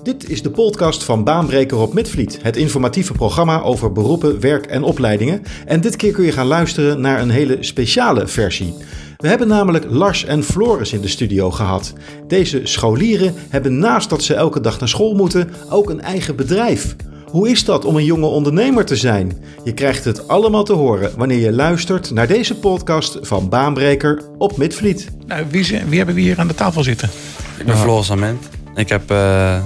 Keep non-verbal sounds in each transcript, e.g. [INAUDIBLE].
Dit is de podcast van Baanbreker op Midvliet, het informatieve programma over beroepen, werk en opleidingen. En dit keer kun je gaan luisteren naar een hele speciale versie. We hebben namelijk Lars en Floris in de studio gehad. Deze scholieren hebben naast dat ze elke dag naar school moeten, ook een eigen bedrijf. Hoe is dat om een jonge ondernemer te zijn? Je krijgt het allemaal te horen wanneer je luistert naar deze podcast van Baanbreker op Midvliet. Nou, wie, zijn- wie hebben we hier aan de tafel zitten? Ik ben Floris Ament. Ik heb, eh,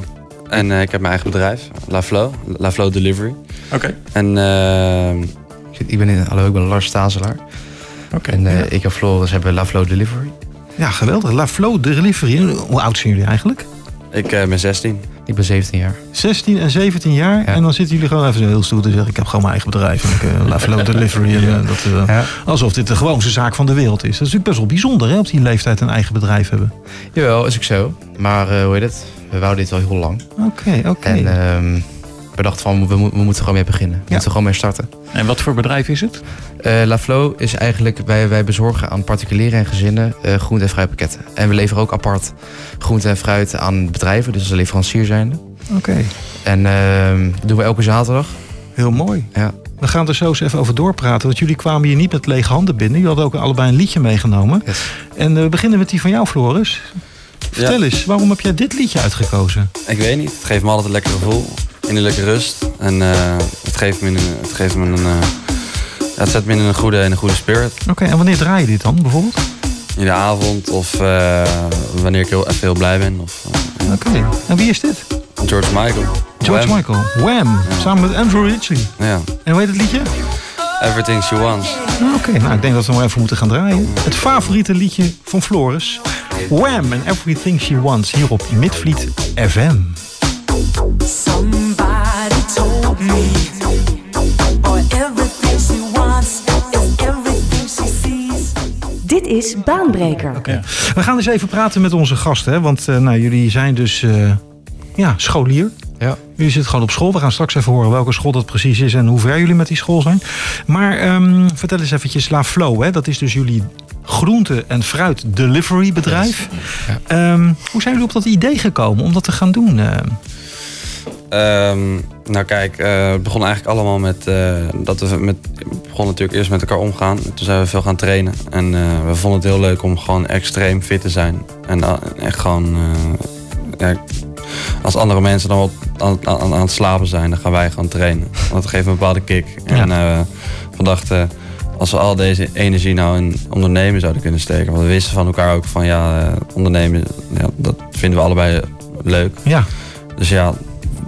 en, eh, ik heb mijn eigen bedrijf, La Flow, La Flow Delivery. Oké. En eh, Ik ben, in, hallo, ik ben Lars Stazelaar. Oké. En eh, ja. ik en Floris hebben La Flow Delivery. Ja, geweldig. La Flow Delivery. Hoe oud zijn jullie eigenlijk? ik eh, ben 16. Ik ben 17 jaar. 16 en 17 jaar. Ja. En dan zitten jullie gewoon even zo heel stoer te zeggen... ik heb gewoon mijn eigen bedrijf. En ik, eh, [LAUGHS] La Flow Delivery. En, dat, eh, Ja. Alsof dit de gewoonste zaak van de wereld is. Dat is natuurlijk best wel bijzonder hè, op die leeftijd een eigen bedrijf hebben. Jawel, is ook zo. Maar eh, hoe heet het? We wouden dit al heel lang. Oké, oké. En ehm, we dachten van, we, we moeten gewoon mee beginnen. We moeten gewoon mee starten. En wat voor bedrijf is het? Eh, La Flow is eigenlijk, wij, wij bezorgen aan particulieren en gezinnen eh groente- en fruitpakketten. En we leveren ook apart groente en fruit aan bedrijven, dus als leverancier zijnde. Oké, En ehm, dat doen we elke zaterdag. heel mooi. Ja. We gaan er zo eens even over doorpraten. Want jullie kwamen hier niet met lege handen binnen. Jullie hadden ook allebei een liedje meegenomen. Yes. En eh, we beginnen met die van jou, Floris. Vertel eens, waarom heb jij dit liedje uitgekozen? Ik weet niet, het geeft me altijd een lekker gevoel. Innerlijke rust. En eh, het geeft me een... Het, geeft me een eh, het zet me in een goede, in een goede spirit. Oké, en wanneer draai je dit dan bijvoorbeeld? In de avond of eh, wanneer ik heel, even heel blij ben. Of, Oké, en wie is dit? George Michael. George Wham. Michael. Wham, samen met Andrew Ridgely. Ja. En hoe heet het liedje? Everything She Wants. Ah, Oké, nou ik denk dat we maar even moeten gaan draaien. Het favoriete liedje van Floris. Wham and Everything She Wants hier op Midvliet FM. Somebody told me, or everything she wants is everything she sees. Dit is Baanbreker. Ja. We gaan eens even praten met onze gasten. Hè? Want eh, nou, jullie zijn dus eh, ja, scholier. Ja. Jullie zitten gewoon op school. We gaan straks even horen welke school dat precies is en hoe ver jullie met die school zijn. Maar ehm, vertel eens eventjes La Flow. Hè? Dat is dus jullie groente- en fruit delivery bedrijf. Ja. Ehm, hoe zijn jullie op dat idee gekomen om dat te gaan doen? eh? Ehm, nou kijk, eh, het begon eigenlijk allemaal met eh, dat we met, we begonnen natuurlijk eerst met elkaar omgaan. Toen zijn we veel gaan trainen. En eh, we vonden het heel leuk om gewoon extreem fit te zijn. En uh, echt gewoon, eh, ja, als andere mensen dan wat aan, aan, aan het slapen zijn, dan gaan wij gewoon trainen. Want dat geeft een bepaalde kick. En eh, we dachten, als we al deze energie nou in ondernemen zouden kunnen steken. Want we wisten van elkaar ook van ja, eh, ondernemen, ja, dat vinden we allebei leuk. ja, Dus ja,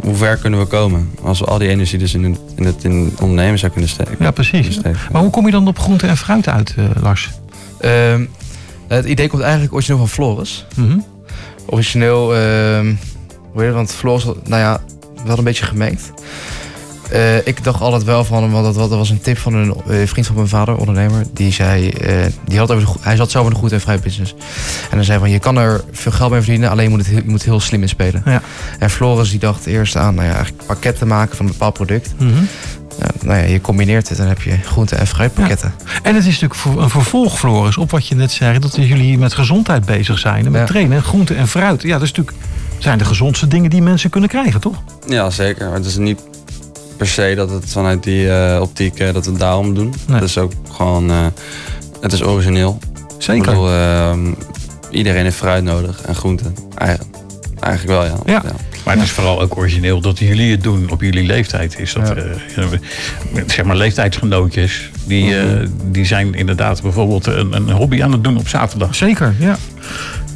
hoe ver kunnen we komen? Als we al die energie dus in het, in het in ondernemen zou kunnen steken. ja, precies. Steken. Maar hoe kom je dan op groente en fruit uit, eh, Lars? Ehm, het idee komt eigenlijk origineel van Floris. Mhm. origineel, ehm hoe heet het, want Floris, had- nou ja, we hadden een beetje gemengd. Eh, ik dacht altijd wel van hem, want dat, dat was een tip van een eh, vriend van mijn vader, ondernemer. Die zei, eh, die had over de, hij zat zelf in de goed en vrij business. En hij zei van, je kan er veel geld mee verdienen, alleen je moet het, heel- je moet heel slim in spelen. Ja. En Floris die dacht eerst aan, nou ja, eigenlijk pakketten maken van een bepaald product. Mhm. Ja, nou ja, je combineert het en dan heb je groente- en fruitpakketten. En het is natuurlijk voor- een vervolg, Floris, op wat je net zei. Dat jullie met gezondheid bezig zijn. En met Ja. trainen, groente en fruit. Ja, dat is natuurlijk, zijn de gezondste dingen die mensen kunnen krijgen, toch? Ja, zeker. Maar het is niet per se dat het vanuit die eh, optiek eh, dat we het daarom doen. Nee. Het is ook gewoon, eh, het is origineel. Ik Zeker. bedoel, ehm, iedereen heeft fruit nodig en groenten. Eigenlijk, eigenlijk wel, ja. Ja. Maar het is vooral ook origineel dat jullie het doen op jullie leeftijd. Is dat, Ja. zeg maar, leeftijdsgenootjes. Die, eh, Mhm. die zijn inderdaad bijvoorbeeld een, een hobby aan het doen op zaterdag. Zeker, ja.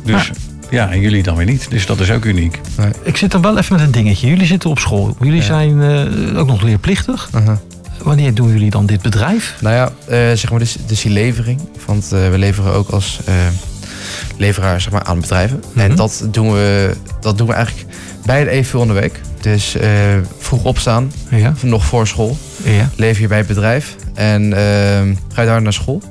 Dus ja, en jullie dan weer niet. Dus dat is ook uniek. Ik zit dan wel even met een dingetje. Jullie zitten op school. Jullie Ja. zijn eh, ook nog leerplichtig. Uh-huh. Wanneer doen jullie dan dit bedrijf? Nou ja, eh, zeg maar, dus, dus die levering. Want eh, we leveren ook als eh, leveraar zeg maar, aan bedrijven. Mhm. En dat doen, we, dat doen we eigenlijk beide evenveel in de week. Dus eh, vroeg opstaan, Ja. nog voor school. ja. Lever je bij het bedrijf. En ga je daar naar school.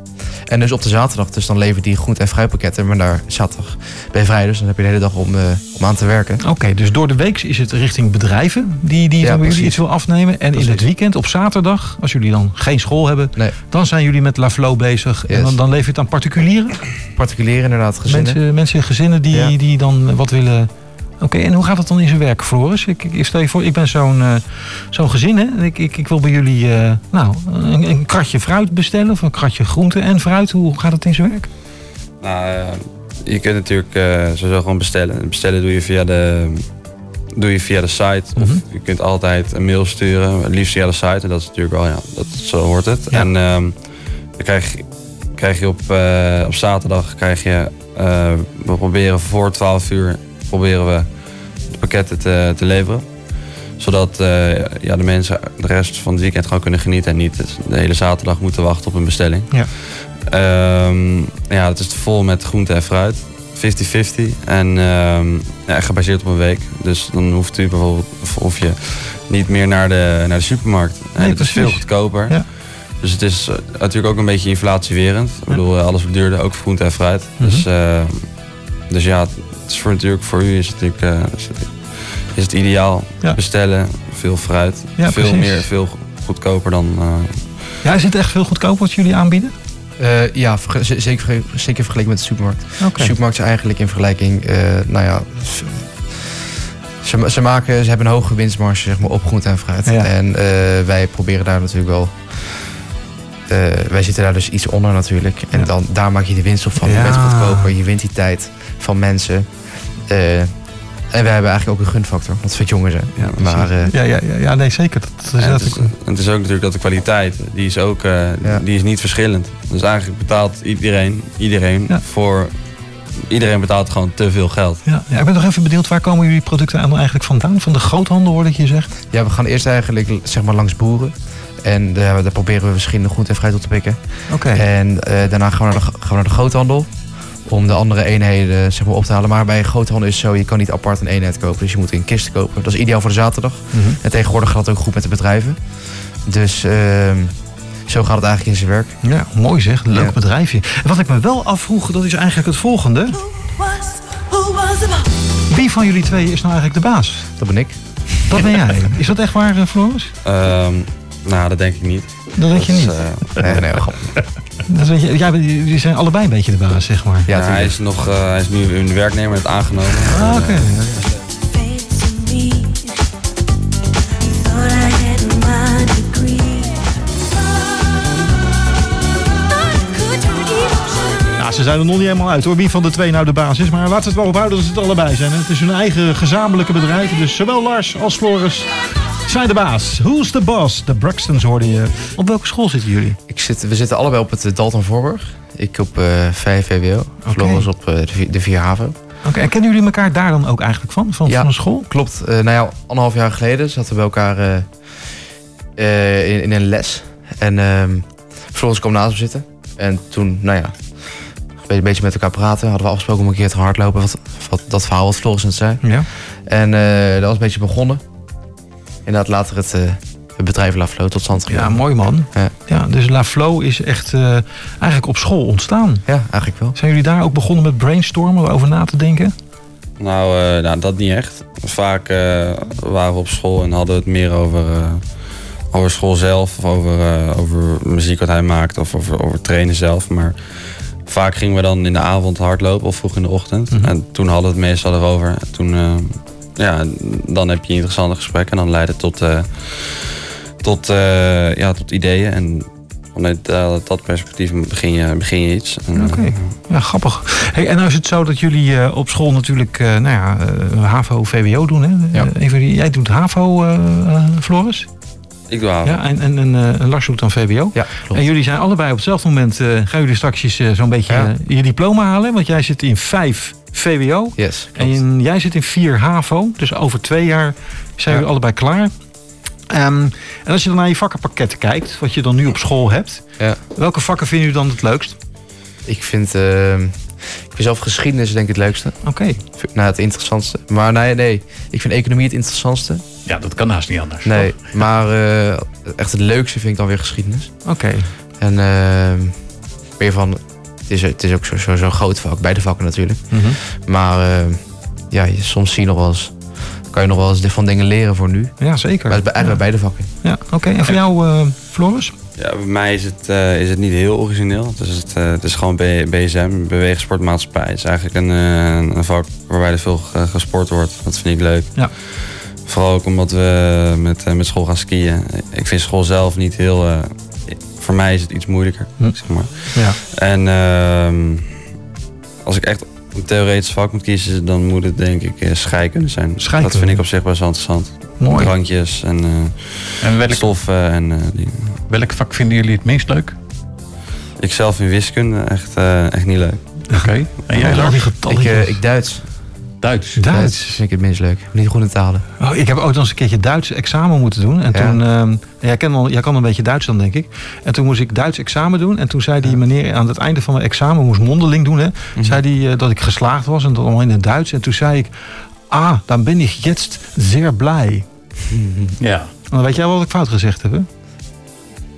En dus op de zaterdag, dus dan lever je die groente- en fruitpakketten. Maar daar zaterdag ben je vrij, dus dan heb je de hele dag om, eh, om aan te werken. Oké, dus door de week is het richting bedrijven die, die Ja, jullie iets wil afnemen. En in het weekend, op zaterdag, als jullie dan geen school hebben, Nee, dan zijn jullie met La Flow bezig. En dan, dan lever je het aan particulieren. particulieren inderdaad, gezinnen. Mensen, mensen, gezinnen die, Ja. die dan wat willen Oké, en hoe gaat het dan in zijn werk, Floris? Ik, ik, stel je voor, ik ben zo'n eh, zo'n gezin, hè? Ik, ik, ik wil bij jullie eh, nou, een, een kratje fruit bestellen of een kratje groente en fruit. Hoe gaat het in zijn werk? Nou, eh, je kunt natuurlijk sowieso gewoon bestellen. Bestellen doe je via de, doe je via de site. Of Mhm. je kunt altijd een mail sturen. Het liefst via de site. En dat is natuurlijk wel, ja, dat, zo hoort het. Ja. En ehm, dan krijg, je- krijg je op, op zaterdag, krijg je, we proberen voor 12 uur, proberen we pakketten te, te leveren. Zodat eh, ja, de mensen de rest van het weekend gewoon kunnen genieten. En niet de hele zaterdag moeten wachten op een bestelling. Ja. Ehm, ja, het is vol met groente en fruit. 50-50. En ehm, ja, gebaseerd op een week. Dus dan hoeft u bijvoorbeeld of, je niet meer naar de, naar de supermarkt. En het is veel goedkoper. Ja. Dus het is eh, natuurlijk ook een beetje inflatiewerend. Ik bedoel, eh, alles wordt duurder, ook groente en fruit. Mhm. Dus, eh, dus ja, is voor, natuurlijk, voor u is het natuurlijk eh, is het, ideaal. Ja. Bestellen, veel fruit. Ja, veel precies. meer, veel goedkoper dan... eh, Ja, is het echt veel goedkoper wat jullie aanbieden? Eh, ja, zeker, zeker vergeleken met de supermarkt. Oké. De supermarkt is eigenlijk in vergelijking, eh, nou ja, ze, ze, maken, ze hebben een hoge winstmarge zeg maar, op groente en fruit. Ja. En eh, wij proberen daar natuurlijk wel. wij zitten daar dus iets onder natuurlijk. En Ja. dan, daar maak je de winst op van. Je Ja. bent goedkoper, je wint die tijd van mensen. Eh, en wij hebben eigenlijk ook een gunfactor, want we jongen zijn. Ja, maar eh, ja, ja, ja, ja, nee, zeker. Dat, dat is En het, dat is, en het is ook natuurlijk dat de kwaliteit, die is ook eh, Ja. die is niet verschillend. Dus eigenlijk betaalt iedereen, iedereen Ja. voor. Iedereen betaalt gewoon te veel geld. ja, ja, ik ben nog even benieuwd, waar komen jullie producten dan eigenlijk vandaan? Van de groothandel, hoor dat je zegt? ja, we gaan eerst eigenlijk zeg maar, langs boeren. En daar, daar proberen we verschillende groenten en fruit op te pikken. Oké. En eh, daarna gaan we, naar de, gaan we naar de groothandel. Om de andere eenheden zeg maar, op te halen. Maar bij groothandel is het zo, je kan niet apart een eenheid kopen. Dus je moet in kisten kopen. Dat is ideaal voor de zaterdag. Mhm. En tegenwoordig gaat het ook goed met de bedrijven. Dus ehm, zo gaat het eigenlijk in zijn werk. Ja, mooi zeg. Leuk Ja. bedrijfje. En wat ik me wel afvroeg, dat is eigenlijk het volgende. Wie van jullie twee is nou eigenlijk de baas? Dat ben ik. Dat ben jij. Is dat echt waar, eh, Floris? Ehm, nou, dat denk ik niet. Dat weet je niet. eh, Nee, nee. Dat weet je, ja, jullie zijn allebei een beetje de baas, zeg maar. Ja, hij, is nog, eh, hij is nu een werknemer, het aangenomen. Ah, oké. En, eh, Nou, ze zijn er nog niet helemaal uit hoor, wie van de twee nou de baas is. Maar laten we het wel ophouden dat ze het allebei zijn. hè. Het is hun eigen gezamenlijke bedrijf. Dus zowel Lars als Floris zijn de baas. Who's the boss? De Braxtons hoorde je. Op welke school zitten jullie? Ik zit, we zitten allebei op het eh, Dalton Voorburg. Ik op eh 5 VWO. Floris op eh, de vier- de 4 HAVO. Oké, en kennen jullie elkaar daar dan ook eigenlijk van? Van, Ja. van een school? Klopt. Eh, nou ja, anderhalf jaar geleden zaten we bij elkaar in, in een les. En ehm Floris kwam naast me zitten. En toen, nou ja, een beetje- een beetje met elkaar praten. Hadden we afgesproken om een keer te hardlopen. Wat, wat, dat verhaal wat Floris net zei. Ja. En eh, dat was een beetje begonnen. Inderdaad later het, eh, het bedrijf La Flow tot stand Ja, gekomen. mooi man. Ja. Ja, dus La Flow is echt eh, eigenlijk op school ontstaan. Ja, eigenlijk wel. Zijn jullie daar ook begonnen met brainstormen, over na te denken? Nou, eh, nou, dat niet echt. Vaak eh, waren we op school en hadden we het meer over, eh, over school zelf. Of over, eh, over muziek wat hij maakt of over, over trainen zelf. Maar vaak gingen we dan in de avond hardlopen of vroeg in de ochtend. Mhm. En toen hadden we het meestal erover. Toen, eh, ja, dan heb je interessante gesprekken en dan leidt het tot, eh, tot, eh, ja, tot ideeën. En vanuit eh, dat perspectief begin je, begin je iets. Oké. Ja, grappig. Hey, en nou is het zo dat jullie eh, op school natuurlijk, eh, nou ja, eh, HAVO, VWO doen. Hè? Ja. Even, jij doet HAVO, Floris. ik doe haven. Ja, en, en, en eh, Lars doet dan VWO. Ja, klopt. En jullie zijn allebei op hetzelfde moment, eh, gaan jullie straks eh, zo'n beetje Ja. je diploma halen. Want jij zit in 5 VWO. Yes, En jij zit in 4 HAVO. Dus over twee jaar zijn Ja. jullie allebei klaar. Ehm, en als je dan naar je vakkenpakket kijkt, wat je dan nu op school hebt. Ja. Welke vakken vinden jullie dan het leukst? Ik vind, eh, ik vind zelf geschiedenis denk ik het leukste. Oké. Nou, het interessantste. Maar nee, nee. Ik vind economie het interessantste. Ja, dat kan haast niet anders. Nee, maar eh, echt het leukste vind ik dan weer geschiedenis. Oké. En eh, meer van, het is, het is ook zo'n zo, zo groot vak, beide vakken natuurlijk. Mhm. Maar eh, ja, je, soms zie je nog wel eens, kan je nog wel eens van dingen leren voor nu. Ja, zeker. Maar het is bij, ja. beide vakken. Ja, oké. En voor jou, eh, Floris? Ja, bij mij is het, eh, is het niet heel origineel. Dus het, het is gewoon B- BSM, Beweegsportmaatschappij. Het is eigenlijk een, een vak waarbij er veel ge- gesport wordt. Dat vind ik leuk. Ja. Vooral ook omdat we met, met school gaan skiën. Ik vind school zelf niet heel... voor mij is het iets moeilijker, Hm. zeg maar. Ja. En ehm, als ik echt een theoretisch vak moet kiezen, dan moet het denk ik eh, scheikunde zijn. Scheikunde. Dat vind ik op zich best wel interessant. Mooi. Drankjes en eh, En welk, stoffen en eh, dingen. welk vak vinden jullie het meest leuk? Ik zelf in wiskunde echt, eh, echt niet leuk. Oké. En jij Lars? Ik, eh, ik Duits. Duits. Duits. vind ik het minst leuk. Niet goed in talen. Oh, ik heb ook nog eens een keertje Duits examen moeten doen. En Ja. toen, jij, kan al, jij kan een beetje Duits dan, denk ik. En toen moest ik Duits examen doen. En toen zei die meneer aan het einde van mijn examen, moest mondeling doen, hè, Mhm. zei die eh, dat ik geslaagd was en dat allemaal in het Duits. En toen zei ik, ah, dan ben ik jetzt zeer blij. Ja. En dan weet jij wel wat ik fout gezegd heb, hè?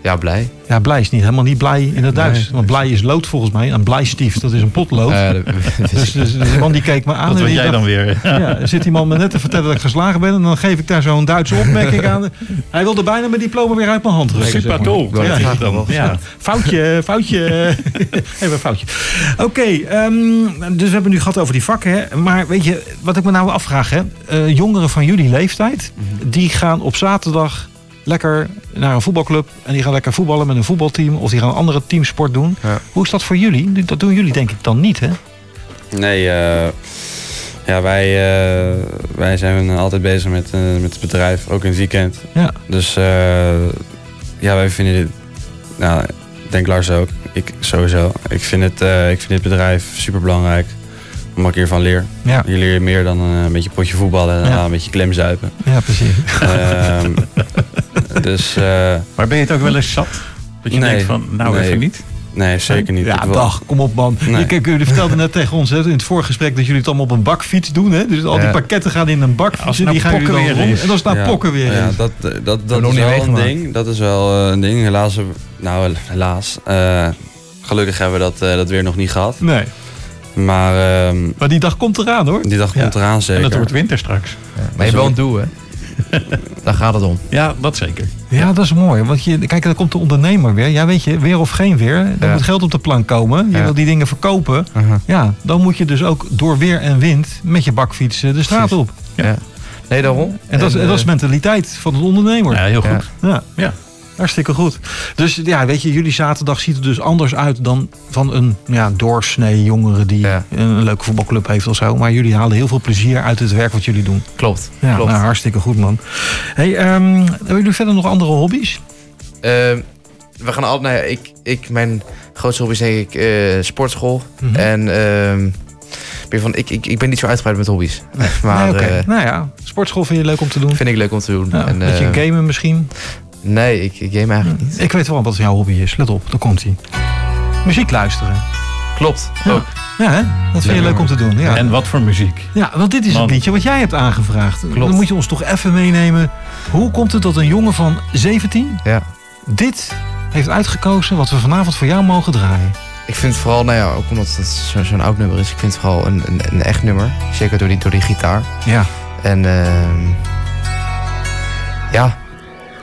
Ja, blij. Ja, blij is niet helemaal niet blij in het Duits. Nee. Want blij is lood volgens mij. En blijstief, dat is een potlood. Eh, [LAUGHS] dus, dus, dus die man die keek me aan. Dat weet jij dacht, dan weer. [LAUGHS] Ja, er zit die man me net te vertellen dat ik geslagen ben. En dan geef ik daar zo'n Duitse opmerking aan. Hij wilde bijna mijn diploma weer uit mijn hand rukken. Super maar. tool. Ja, Ja, dan. Ja. Foutje, foutje. [LAUGHS] Even een foutje. Oké, ehm, dus we hebben nu gehad over die vakken. Hè. Maar weet je, wat ik me nou afvraag. Hè. Eh, jongeren van jullie leeftijd, die gaan op zaterdag lekker naar een voetbalclub. En die gaan lekker voetballen met een voetbalteam. Of die gaan een andere teamsport doen. Ja. Hoe is dat voor jullie? Dat doen jullie denk ik dan niet, hè? Nee, eh, ja, wij, eh, wij zijn altijd bezig met, eh, met het bedrijf, ook in het weekend. Ja. Dus eh, ja, wij vinden dit, nou, ik denk Lars ook, ik sowieso. Ik vind het, eh, ik vind dit bedrijf super belangrijk, omdat ik hiervan leer. Ja, Hier leer je meer dan een beetje potje voetballen en Ja. een beetje klemzuipen. ja precies. Ehm, dus eh, Maar ben je het ook wel eens zat? Dat je Nee. denkt van, nou Nee. even niet. nee, zeker niet. Ja, dag, kom op man. Nee. Je, kijk, jullie vertelden net tegen ons hè, in het vorige gesprek dat jullie het allemaal op een bakfiets doen. Hè? Dus al die Ja. pakketten gaan in een bakfiets Als en het die nou gaan jullie dan rond. is. En als het nou Ja, pokken weer ja, is. dat, eh, dat, dat nog is niet wel een ding. Dat is wel eh, een ding. Helaas, nou helaas. eh, gelukkig hebben we dat, eh, dat weer nog niet gehad. Nee, Maar ehm, maar die dag komt eraan hoor. die dag Ja. komt eraan En zeker. dat wordt winter straks. Maar je hebt wel een doel, hè? [LAUGHS] Daar gaat het om. Ja, dat zeker. Ja, dat is mooi. Want je, kijk, dan komt de ondernemer weer. Ja, weet je, weer of geen weer. Dan Ja. moet geld op de plank komen. Je Ja. wil die dingen verkopen. Ja, dan moet je dus ook door weer en wind met je bakfiets eh, de straat Precies. op. Ja. Nee, daarom. En dat, is, eh, dat is mentaliteit van het ondernemer. Ja, heel Ja. goed. Ja. Ja. Hartstikke goed. Dus ja, weet je, jullie zaterdag ziet er dus anders uit dan van een ja, doorsnee jongere die Ja. een leuke voetbalclub heeft of zo. Maar jullie halen heel veel plezier uit het werk wat jullie doen. Klopt. Ja, klopt. nou, hartstikke goed man. Hey, ehm, hebben jullie verder nog andere hobby's? Ehm, we gaan al, nou ja, ik, ik, mijn grootste hobby is denk ik eh, sportschool. Mhm. En ehm, van, ik, ik, ik ben niet zo uitgebreid met hobby's. Maar nee, eh, nou ja, sportschool vind je leuk om te doen. vind ik leuk om te doen. Ja, en, beetje eh, gamen misschien. Nee, ik, ik game eigenlijk niet. Ik weet wel wat jouw hobby is. Let op, daar komt hij. Muziek luisteren. Klopt. Ja. Ook. Ja, hè? dat vind je leuk om te doen. Ja. En wat voor muziek? Ja, want dit is Man. het liedje wat jij hebt aangevraagd. Klopt. Dan moet je ons toch even meenemen. Hoe komt het dat een jongen van 17 Ja. dit heeft uitgekozen wat we vanavond voor jou mogen draaien? Ik vind het vooral, nou ja, ook omdat het zo- zo'n oud nummer is. Ik vind het vooral een, een, een echt nummer. Zeker door die, door die gitaar. Ja, En ehm, ja,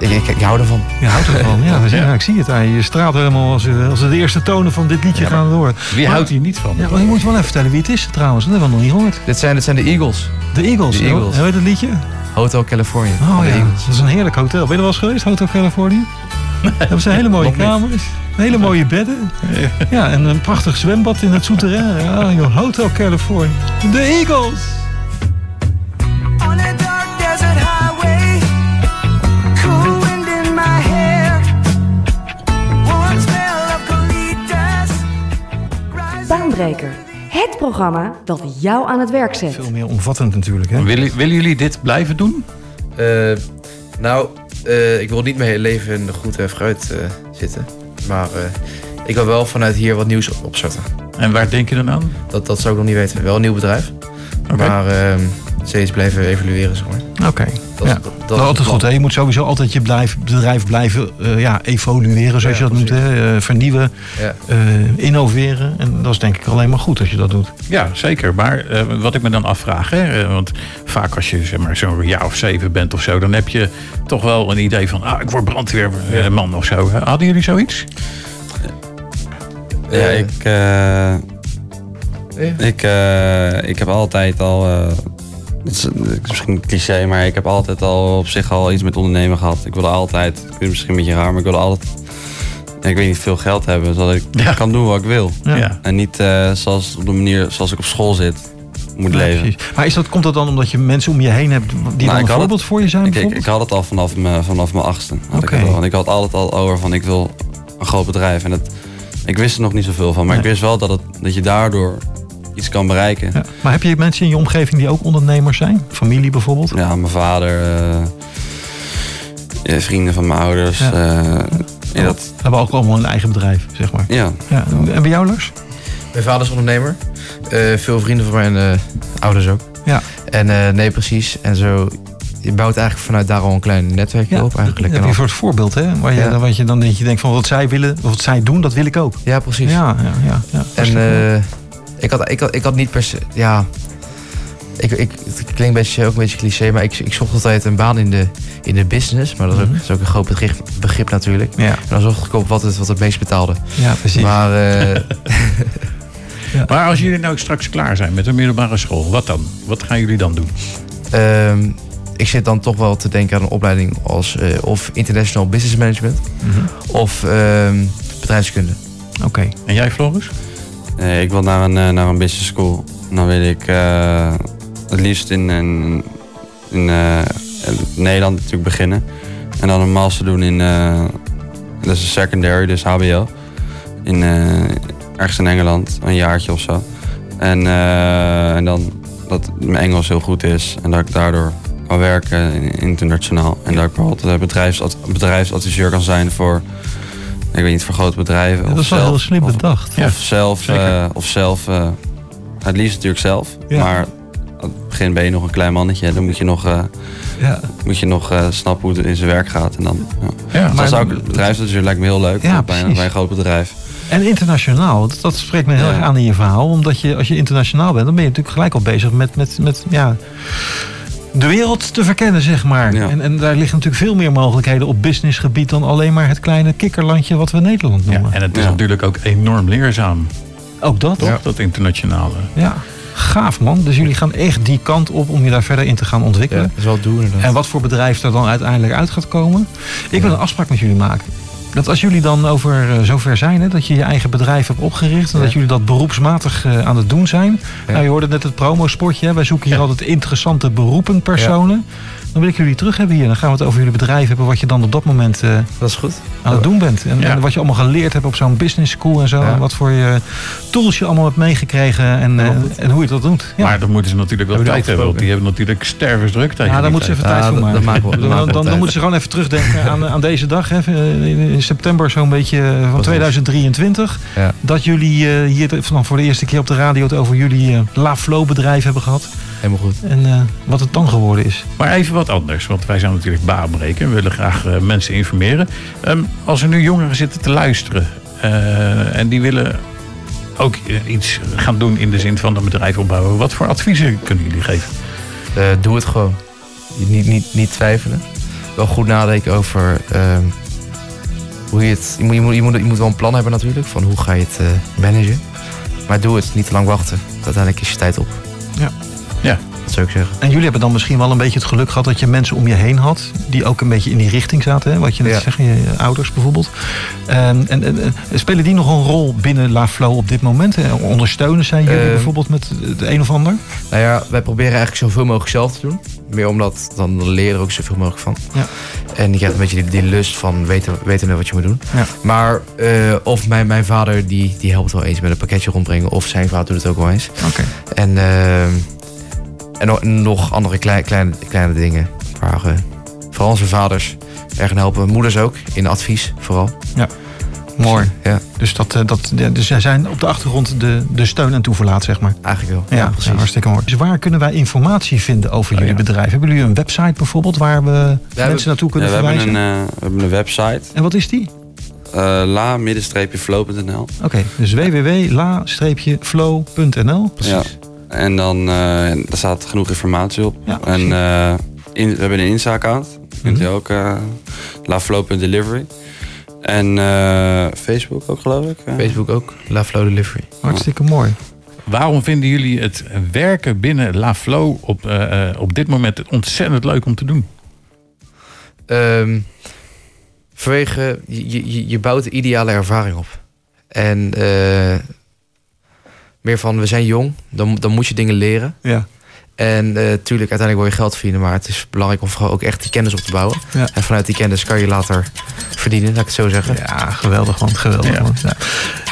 ik, ik, ik hou ervan. je houdt ervan. Ja, [LAUGHS] ik zie het aan je. Straalt helemaal als, eh, als de eerste tonen van dit liedje Ja, gaan door. Wie Maar- houdt hier niet van? Ja, maar je moet wel even vertellen wie het is trouwens. Dat hebben we nog niet gehoord. Dit zijn, dit zijn de Eagles. De Eagles. De Eagles. Hoe heet het liedje? Hotel California. Oh ja, Eagles. dat is een heerlijk hotel. Ben je er wel eens geweest, Hotel California? Hebben ze hele mooie kamers, hele mooie bedden. Ja, en een prachtig zwembad in het souterrain. Ja, Hotel California. De Eagles! Het programma dat jou aan het werk zet. Veel meer omvattend natuurlijk, hè? Willen, willen jullie dit blijven doen? Eh, nou, eh, ik wil niet mijn hele leven in de goed en fruit eh, zitten. Maar eh, ik wil wel vanuit hier wat nieuws op- opzetten. En waar denk je dan aan? Dat, dat zou ik nog niet weten. Wel een nieuw bedrijf. Oké. Maar ehm, steeds blijven evalueren, zeg maar. Oké. Dat, Ja. is- dat, Dat is is altijd goed. Hè? Je moet sowieso altijd je bedrijf, bedrijf blijven eh, ja, evolueren, zoals Ja, je dat noemt. Hè? Eh, vernieuwen, Ja. eh, innoveren. En dat is denk ik alleen maar goed als je dat doet. Ja, zeker. Maar eh, wat ik me dan afvraag, hè, want vaak als je zeg maar, zo'n jaar of zeven bent of zo, dan heb je toch wel een idee van, ah, ik word brandweerman of zo. Hadden jullie zoiets? Ja, ik, eh, Ja. ik, eh, ik heb altijd al. eh, het is, het is misschien een cliché, maar ik heb altijd al op zich al iets met ondernemen gehad. Ik wilde altijd, ik vind het misschien een beetje raar, maar ik wilde altijd. Ik weet niet, veel geld hebben, zodat ik Ja. kan doen wat ik wil. Ja. En niet eh, zoals op de manier zoals ik op school zit, moet Ja, leven. precies. Maar is dat, komt dat dan omdat je mensen om je heen hebt die Nou, een had voorbeeld voor je zijn? Ik, ik, had het al vanaf mijn, vanaf mijn achtste. Had ik Oké. het al. Want ik had altijd al over van ik wil een groot bedrijf. En het, ik wist er nog niet zoveel van. Maar ik wist wel dat, het, dat je daardoor iets kan bereiken. Ja. Maar heb je mensen in je omgeving die ook ondernemers zijn? Familie bijvoorbeeld? Ja, mijn vader, eh, ja, vrienden van mijn ouders. Ja. Ja, ja, dat, Hebben ook allemaal een eigen bedrijf, zeg maar. ja. Ja. En bij jou, Lars? Mijn vader is ondernemer. Eh, veel vrienden van mijn eh, ouders ook. Ja. En eh, nee, precies. En zo, je bouwt eigenlijk vanuit daar al een klein netwerkje op eigenlijk. Heb je een soort voorbeeld, hè? Waar je, Ja. wat je dan denk je denkt van wat zij willen, wat zij doen, dat wil ik ook. Ja, precies. Ja, ja, ja. ja. En eh, ik, had, ik, had, ik had niet per se. Ja. Ik, ik, het klinkt een beetje, ook een beetje cliché, maar ik, ik zocht altijd een baan in de, in de business. Maar dat is ook, is ook een groot begrip, begrip natuurlijk. ja, En dan zocht ik op wat het, wat het meest betaalde. ja, precies. Maar eh, [LAUGHS] Maar als jullie nou straks klaar zijn met de middelbare school, wat dan? Wat gaan jullie dan doen? ehm, ik zit dan toch wel te denken aan een opleiding als eh, of International Business Management Mhm. of ehm, bedrijfskunde. Oké. En jij, Floris? Eh, ik wil naar een, eh, naar een business school. Dan wil ik eh, het liefst in, in, in Nederland natuurlijk beginnen. En dan een master doen in, dat is een secondary, dus HBO. In, ergens in Engeland, een jaartje of zo. En, en dan dat mijn Engels heel goed is en dat ik daardoor kan werken in- internationaal. En dat ik bijvoorbeeld bedrijfsad, bedrijfsadviseur kan zijn voor, ik weet niet, voor grote bedrijven. Ja, dat of is wel zelf- heel slim of- bedacht. Ja. of zelf, eh, of zelf eh, het liefst natuurlijk zelf. Ja. Maar aan het begin ben je nog een klein mannetje. Dan moet je nog, eh, Ja. moet je nog snappen hoe het in zijn werk gaat. En dan, ja. Ja. Maar zou ik lijkt me heel leuk. Ja, bij, bij een groot bedrijf. En internationaal, dat, dat spreekt me heel erg aan in je verhaal. Omdat je, als je internationaal bent, dan ben je natuurlijk gelijk al bezig met, met, met ja, de wereld te verkennen, zeg maar. Ja. En, en daar liggen natuurlijk veel meer mogelijkheden op businessgebied dan alleen maar het kleine kikkerlandje wat we Nederland Ja, noemen. en het is Ja. natuurlijk ook enorm leerzaam, Ook dat. toch? Ja. Dat internationale. Gaaf man. Dus jullie gaan echt die kant op om je daar verder in te gaan Ja, ontwikkelen. dat is wel inderdaad. En wat voor bedrijf er dan uiteindelijk uit gaat komen. Ik wil Ja. een afspraak met jullie maken. Dat als jullie dan over eh, zover zijn, hè, dat je je eigen bedrijf hebt opgericht. En Ja. dat jullie dat beroepsmatig eh, aan het doen zijn. Ja. Nou, je hoorde net het promospotje. Hè. Wij zoeken hier altijd interessante beroepen, personen. Dan wil ik jullie terug hebben hier. Dan gaan we het over jullie bedrijf hebben. Wat je dan op dat moment eh, Dat is goed. aan het doen bent. En, wat je allemaal geleerd hebt op zo'n business school en zo. En wat voor je tools je allemaal hebt meegekregen. En, en hoe je dat doet. Ja. Maar dan moeten ze natuurlijk wel Hebben tijd hebben, want die hebben natuurlijk stervensdruk tegen Ja, daar moeten ze even tijd voor maken. dan, moeten ze gewoon even terugdenken aan, aan deze dag. Hè, in, september zo'n beetje eh, van Precies. 2023. Ja. Dat jullie eh, hier vanaf voor de eerste keer op de radio het over jullie eh, La Flow bedrijf hebben gehad. Helemaal goed. En eh, wat het dan geworden is. Maar even wat anders, want wij zijn natuurlijk baanbreken. We willen graag eh, mensen informeren. Ehm, als er nu jongeren zitten te luisteren eh, en die willen ook iets gaan doen in de zin van een bedrijf opbouwen. Wat voor adviezen kunnen jullie geven? Eh, doe het gewoon. Niet, niet, niet twijfelen. Wel goed nadenken over ehm, hoe je het. Je moet, je, moet, je, moet, wel een plan hebben natuurlijk. Van hoe ga je het eh, managen. Maar doe het. Niet te lang wachten. Uiteindelijk is je tijd op. Zou ik zeggen. En jullie hebben dan misschien wel een beetje het geluk gehad dat je mensen om je heen had. Die ook een beetje in die richting zaten. Hè? Wat je net Ja. zegt, je, je ouders bijvoorbeeld. Ehm, en, en, en spelen die nog een rol binnen La Flow op dit moment? Hè? Ondersteunen zijn jullie Ehm. bijvoorbeeld met het een of ander? Nou ja, wij proberen eigenlijk zoveel mogelijk zelf te doen. Meer omdat dan leer je er ook zoveel mogelijk van. Ja. En je krijgt een beetje die, die lust van weten, weten wat je moet doen. Ja. Maar eh, of mijn, mijn vader die, die helpt wel eens met een pakketje rondbrengen. Of zijn vader doet het ook wel eens. Oké. En, eh, en nog- nog andere kleine, kleine, kleine dingen. Waar, eh, vooral onze vaders erg helpen. Moeders ook, in advies vooral. Mooi, ja. Dus, dat, eh, dat, ja, dus zij zijn op de achtergrond de, de steun en toeverlaat, zeg maar. Eigenlijk wel. Ja, ja, hartstikke mooi. Dus waar kunnen wij informatie vinden over jullie bedrijf? Hebben jullie een website bijvoorbeeld waar we mensen hebben- naartoe Ja, kunnen we, hebben verwijzen? een, eh, we hebben een website. En wat is die? eh la-flow.nl Oké, dus www.la-flow.nl. Ja. En dan eh, daar staat genoeg informatie op. Ja, en eh, in, we hebben een Insta-account. Kunt Mhm. u ook uh, laflow.delivery. En eh, Facebook ook, geloof ik. eh. Facebook ook. La Flow Delivery. Hartstikke mooi. Waarom vinden jullie het werken binnen La Flow op, eh, eh, op dit moment ontzettend leuk om te doen? Ehm, vanwege, je, je, je bouwt de ideale ervaring op. En eh, meer van, we zijn jong, dan, dan moet je dingen leren. Ja. En eh tuurlijk, uiteindelijk wil je geld verdienen, maar het is belangrijk om vooral ook echt die kennis op te bouwen. Ja. En vanuit die kennis kan je later verdienen, laat ik het zo zeggen. Ja, geweldig man, geweldig Ja. man. Ja.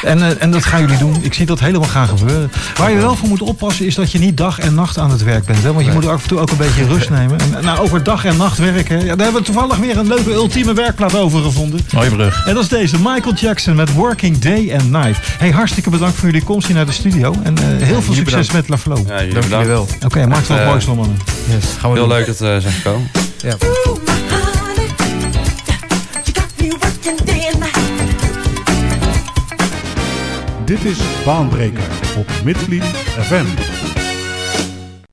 [LAUGHS] En, eh, en dat gaan jullie doen. Ik zie dat helemaal gaan gebeuren. Waar je wel voor moet oppassen is dat je niet dag en nacht aan het werk bent. Hè? Want je moet af en toe ook een beetje rust nemen. En, nou, over dag en nacht werken. Ja, daar hebben we toevallig weer een leuke ultieme werkplaat over gevonden. Mooie brug. En dat is deze, Michael Jackson met Working Day and Night. Hey, hartstikke bedankt voor jullie komst hier naar de studio. En eh, heel veel succes bedankt. met La Flow. Oké, Ja, jullie Dank wel. maakt wel Eh, moois van mannen. Yes, gaan we Heel doen. leuk dat we zijn gekomen. Ja. Dit is Baanbreker op Midvliet FM.